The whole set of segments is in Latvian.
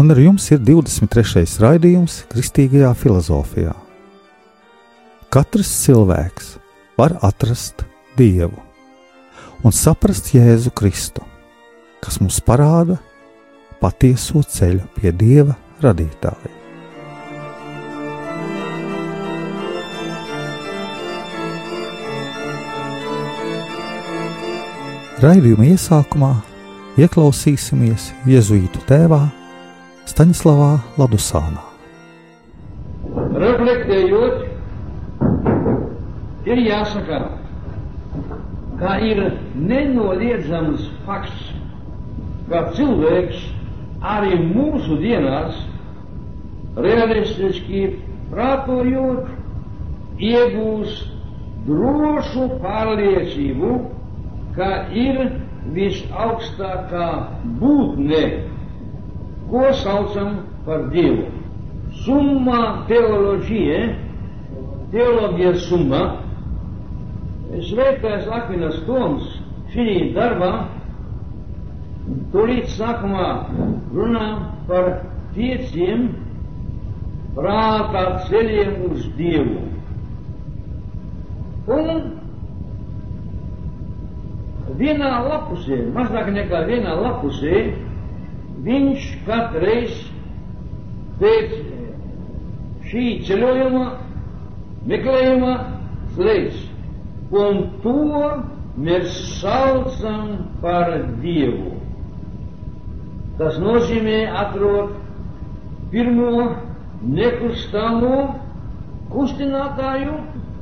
un ar jums ir 23. raidījums Kristīgajā filozofijā. Katrs cilvēks var atrast Dievu un saprast Jēzu Kristu, kas mums parāda patieso ceļu pie Dieva radītāja. Raidījuma iesākumā ieklausīsimies Jēzuītu tēvā Staņslavā Ladusānā. Reflektējot, ir jāsaka, ka ir nenoliedzams fakts, ka cilvēks arī mūsu dienās realistiski prātojot, iegūst drošu pārliecību, ka ir visaugstākā būtne, ko saucam par Dievu. Summa teoloģija, teoloģija summa, Svētais Akvinas Toms šī darbā tūlīt sākumā runā par pieciem prātā ceļiem uz Dievu. Un vienā lapusē, mazāk nekā vienā lapusē, viņš katreiz pēc šī ceļojuma, meklējuma slēdz. Un to mēs saucam par Dievu. Tas nozīmē atrod pirmo nekustamo kustinātāju,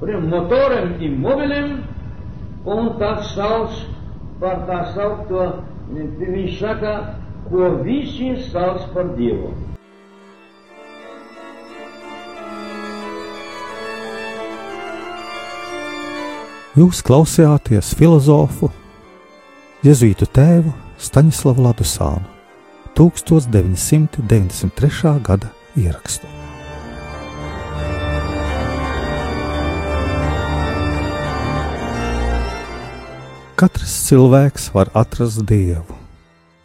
kuriem motoriem immobiliem, un tas sauc par tā saukto, viņš saka, ko visi sauc par Dievu. Jūs klausījāties filozofu, Jēzus tēvu Staņslavu Ladusānu 1993. gada ierakstu. Katrs cilvēks var atrast dievu,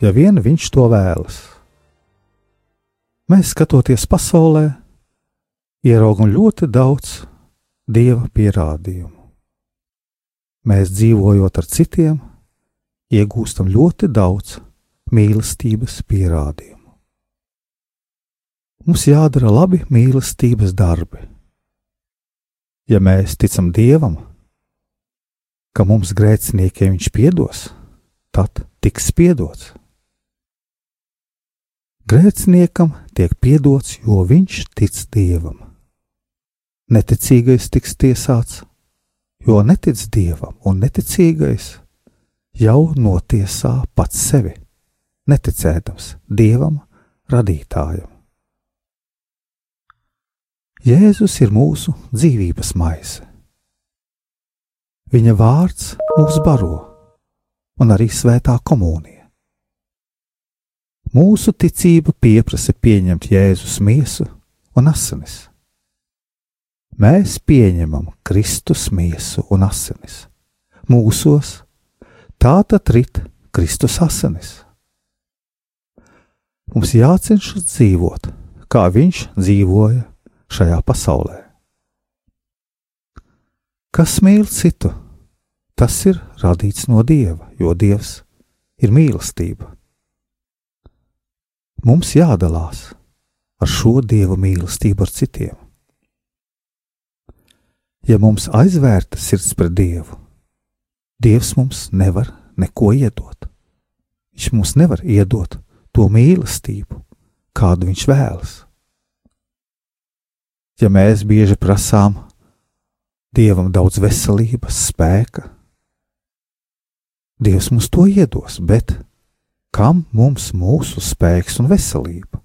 ja vien viņš to vēlas. Mēs skatoties pasaulē, ieraugam ļoti daudz dieva pierādījumu. Mēs dzīvojot ar citiem, iegūstam ļoti daudz mīlestības pierādījumu. Mums jādara labi mīlestības darbi. Ja mēs ticam Dievam, ka mums grēciniekiem viņš piedos, tad tiks piedots. Grēciniekam tiek piedots, jo viņš tic Dievam. Neticīgais tiks tiesāts, jo netic Dievam, un neticīgais jau notiesā pats sevi, neticēdams Dievam, radītājam. Jēzus ir mūsu dzīvības maisa. Viņa vārds mūs baro, un arī svētā komunija. Mūsu ticība pieprasa pieņemt Jēzus miesu un asinis. Mēs pieņemam Kristus miesu un asinis. Mūsos tā tad rit Kristus asinis. Mums jācenšas dzīvot, kā Viņš dzīvoja šajā pasaulē. Kas mīl citu, tas ir radīts no dieva, jo dievs ir mīlestība. Mums jādalās ar šo dieva mīlestību ar citiem. Ja mums aizvērta sirds pret dievu, dievs mums nevar neko iedot. Viņš mums nevar iedot to mīlestību, kādu viņš vēlas ja mēs bieži prasām Dievam daudz veselības, spēka, Dievs mums to iedos, bet kam mums mūsu spēks un veselība?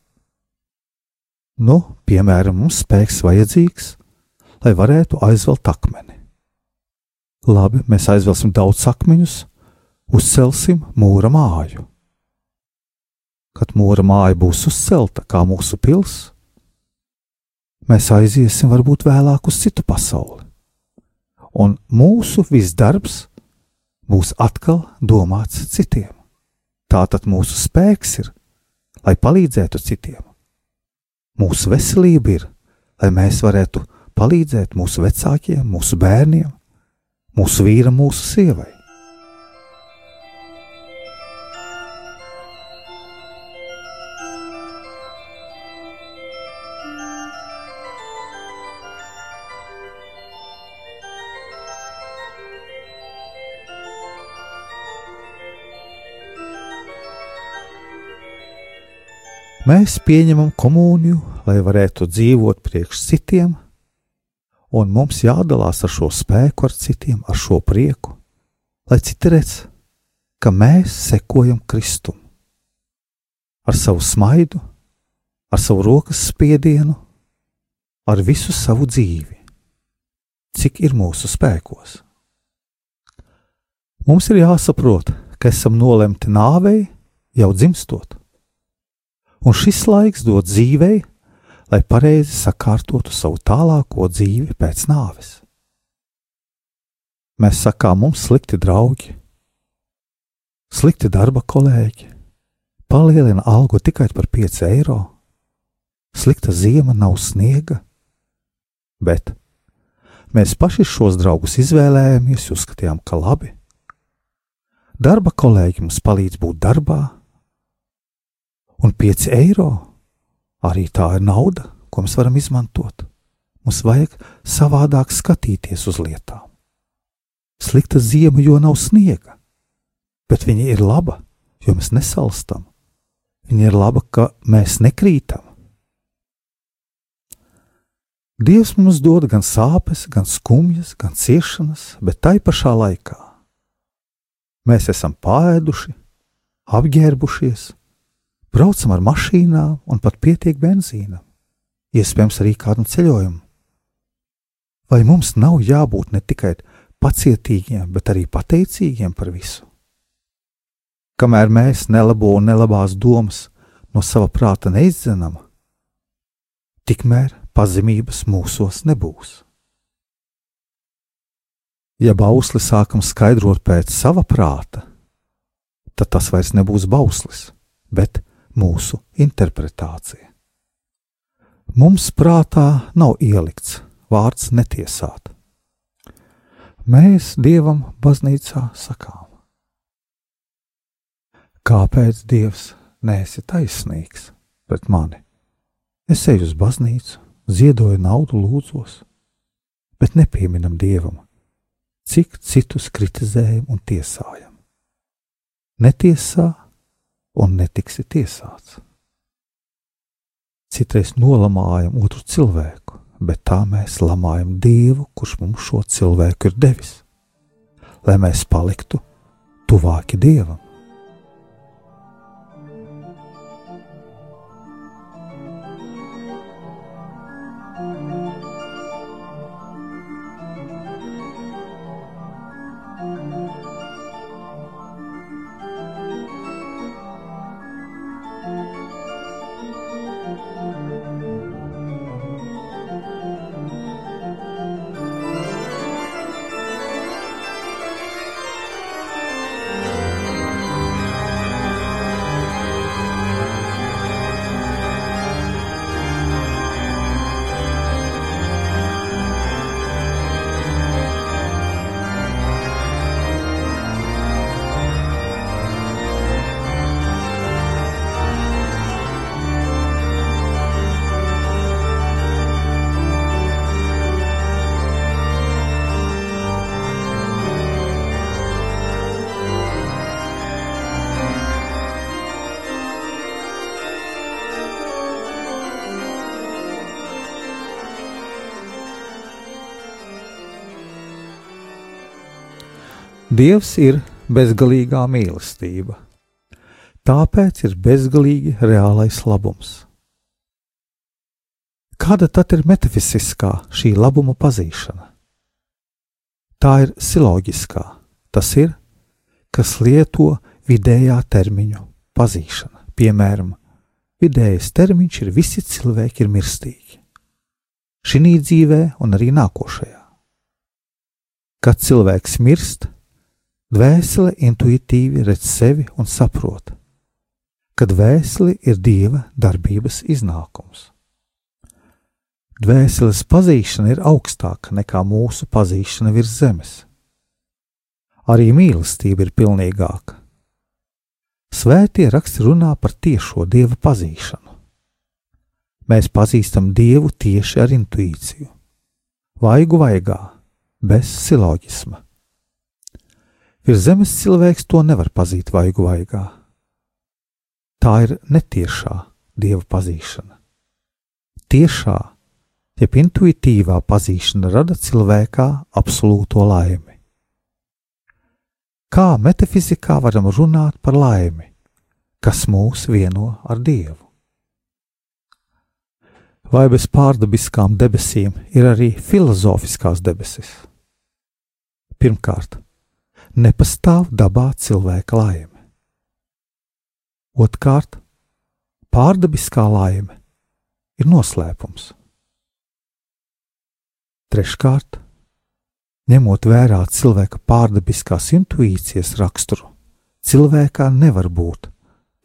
Nu, piemēram, mums spēks vajadzīgs, lai varētu aizvelt akmeni. Labi, mēs aizvelsim daudz akmeņus, uzcelsim mūra māju. Kad mūra māja būs uzcelta kā mūsu pils, mēs aiziesim varbūt vēlāk uz citu pasauli. Un mūsu viss darbs būs atkal domāts citiem. Tātad mūsu spēks ir, lai palīdzētu citiem. Mūsu veselība ir, lai mēs varētu palīdzēt mūsu vecākiem, mūsu bērniem, mūsu vīram, mūsu sievai. Mēs pieņemam komuniju, lai varētu dzīvot priekš citiem, un mums jādalās ar šo spēku, ar citiem, ar šo prieku, lai citi redz, ka mēs sekojam Kristum. Ar savu smaidu, ar savu rokas spiedienu, ar visu savu dzīvi, cik ir mūsu spēkos. Mums ir jāsaprot, ka esam nolemti nāvei jau dzimstot un šis laiks dod dzīvei, lai pareizi sakārtotu savu tālāko dzīvi pēc nāves. Mēs sakām, mums slikti draugi, slikti darba kolēģi, palielina algu tikai par 5 eiro, slikta ziema nav sniega, bet mēs paši šos draugus izvēlējāmies, uzskatījām, ka labi. Darba kolēģi mums palīdz būt darbā, Un 5 eiro arī tā ir nauda, ko mēs varam izmantot. Mums vajag savādāk skatīties uz lietām. Slikta ziema, jo nav sniega, bet viņa ir laba, jo mēs nesalstam. Viņa ir laba, ka mēs nekrītam. Dievs mums dod gan sāpes, gan skumjas, gan ciešanas, bet tai pašā laikā mēs esam pāēduši, apģērbušies, braucam ar mašīnām un pat pietiek benzīna, iespējams arī kādam ceļojumam. Vai mums nav jābūt ne tikai pacietīgiem, bet arī pateicīgiem par visu? Kamēr mēs nelabo un nelabās domas no sava prāta neizdzenam, tikmēr pazemības mūsos nebūs. Ja bausli sākam skaidrot pēc sava prāta, tad tas vairs nebūs bauslis, bet mūsu interpretācija. Mums prātā nav ielikts vārds netiesāt. Mēs Dievam baznīcā sakām. Kāpēc Dievs nēsi taisnīgs pret mani? Es eju uz baznīcu, ziedoju naudu, lūdzos, bet nepieminam Dievam, cik citus kritizējam un tiesājam. Netiesā un netiksi tiesāts. Citreiz nolamājam otru cilvēku, bet tā mēs lamājam Dievu, kurš mums šo cilvēku ir devis, lai mēs paliktu tuvāki Dievam. Dievs ir bezgalīgā mīlestība. Tāpēc ir bezgalīgi reālais labums. Kāda tad ir metafiziskā šī labuma pazīšana? Tā ir siloģiskā, tas ir, kas lieto vidējā termiņu pazīšana. Piemēram, vidējais termiņš ir visi cilvēki ir mirstīgi. Šī dzīvē un arī nākošajā. Kad cilvēks mirst, dvēsele intuitīvi redz sevi un saprot, ka dvēsele ir dieva darbības iznākums. Dvēseles pazīšana ir augstāka nekā mūsu pazīšana virs zemes. Arī mīlestība ir pilnīgāka, Svētie raksti runā par tiešo dieva pazīšanu. Mēs pazīstam dievu tieši ar intuīciju, vaigu vaigā, bez siloģisma. Virs zemes cilvēks to nevar pazīt vaigu vaigā. Tā ir netiešā dieva pazīšana. Tiešā, jeb intuitīvā pazīšana rada cilvēkā absolūto laimi. Kā metafizikā varam runāt par laimi, kas mūs vieno ar Dievu? Vai bez pārdabiskām debesīm ir arī filozofiskās debesis? Pirmkārt, nepastāv dabā cilvēka laime. Otkārt, pārdabiskā laime ir noslēpums. Treškārt, Ņemot vērā cilvēka pārdabiskās intuīcijas raksturu, cilvēkā nevar būt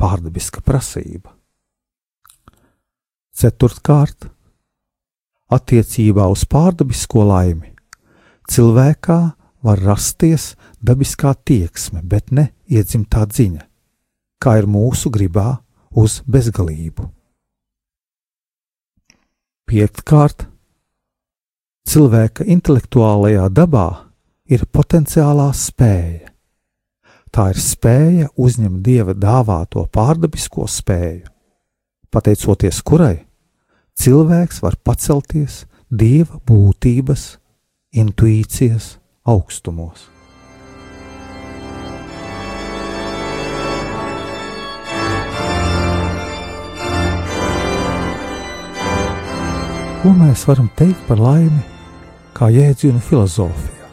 pārdabiska prasība. Ceturtkārt, attiecībā uz pārdabisko laimi, cilvēkā var rasties dabiskā tieksme, bet ne iedzimtā dziņa, kā ir mūsu gribā uz bezgalību. Piektkārt, Cilvēka intelektuālajā dabā ir potenciālā spēja. Tā ir spēja uzņemt dieva dāvāto pārdabisko spēju, pateicoties kurai cilvēks var pacelties dieva būtības, intuīcijas augstumos. Ko mēs varam teikt par laimi kā jēdzienu filozofijā.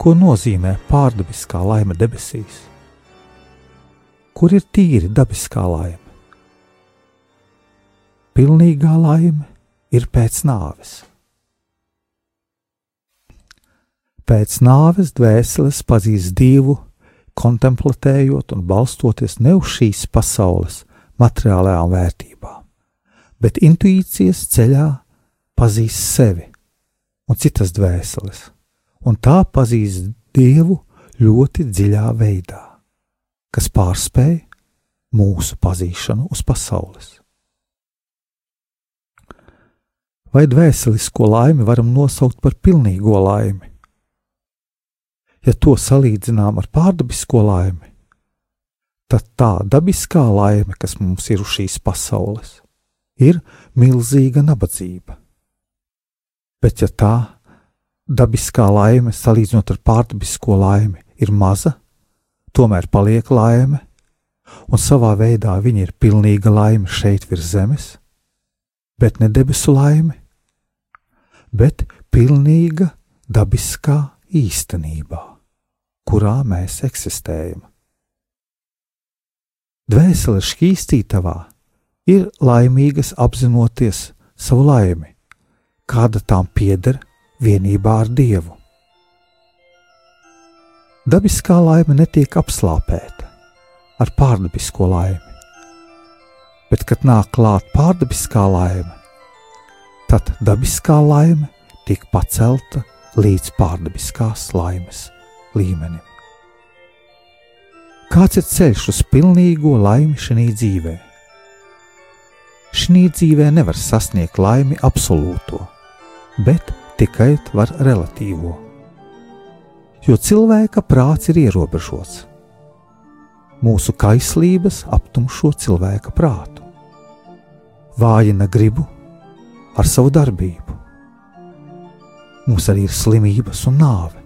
Ko nozīmē pārdabiskā laime debesīs? Kur ir tīri dabiskā laime? Pilnīgā laime ir pēc nāves. Pēc nāves dvēseles pazīst Dievu, kontemplējot un balstoties ne uz šīs pasaules materiālajām vērtībām, bet intuīcijas ceļā pazīst sevi un citas dvēseles, un tā pazīst Dievu ļoti dziļā veidā, kas pārspēj mūsu pazīšanu uz pasaules. Vai dvēselisko laimi varam nosaukt par pilnīgo laimi? Ja to salīdzinām ar pārdabisko laimi, tad tā dabiskā laime, kas mums ir uz šīs pasaules, ir milzīga nabadzība. Bet, ja tā dabiskā laime, salīdzinot ar pārdabisko laimi, ir maza, tomēr paliek laime, un savā veidā viņa ir pilnīga laime šeit virs zemes, bet ne debesu laime, bet pilnīga dabiskā īstenībā, kurā mēs eksistējam. Dvēseles šķīstītavā ir laimīgas apzinoties savu laimi, kāda tām pieder vienībā ar Dievu. Dabiskā laime netiek apslāpēta ar pārdabisko laimi, bet, kad nāk klāt pārdabiskā laime, tad dabiskā laime tiek pacelta līdz pārdabiskās laimes līmenim. Kāds ir ceļš uz pilnīgo laimi šajā dzīvē? Šī dzīvē nevar sasniegt laimi absolūto bet tikai var relatīvo. Jo cilvēka prāts ir ierobežots. Mūsu kaislības aptumšo cilvēka prātu, vājina gribu ar savu darbību. Mums arī ir slimības un nāve.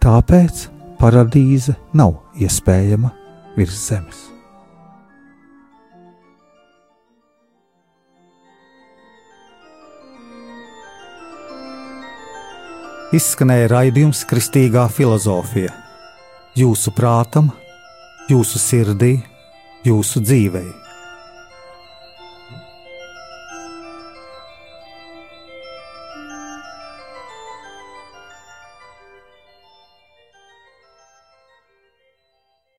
Tāpēc paradīze nav iespējama virs zemes. Izskanēja raidījums Kristīgā filozofija. Jūsu prātam, jūsu sirdī, jūsu dzīvēm.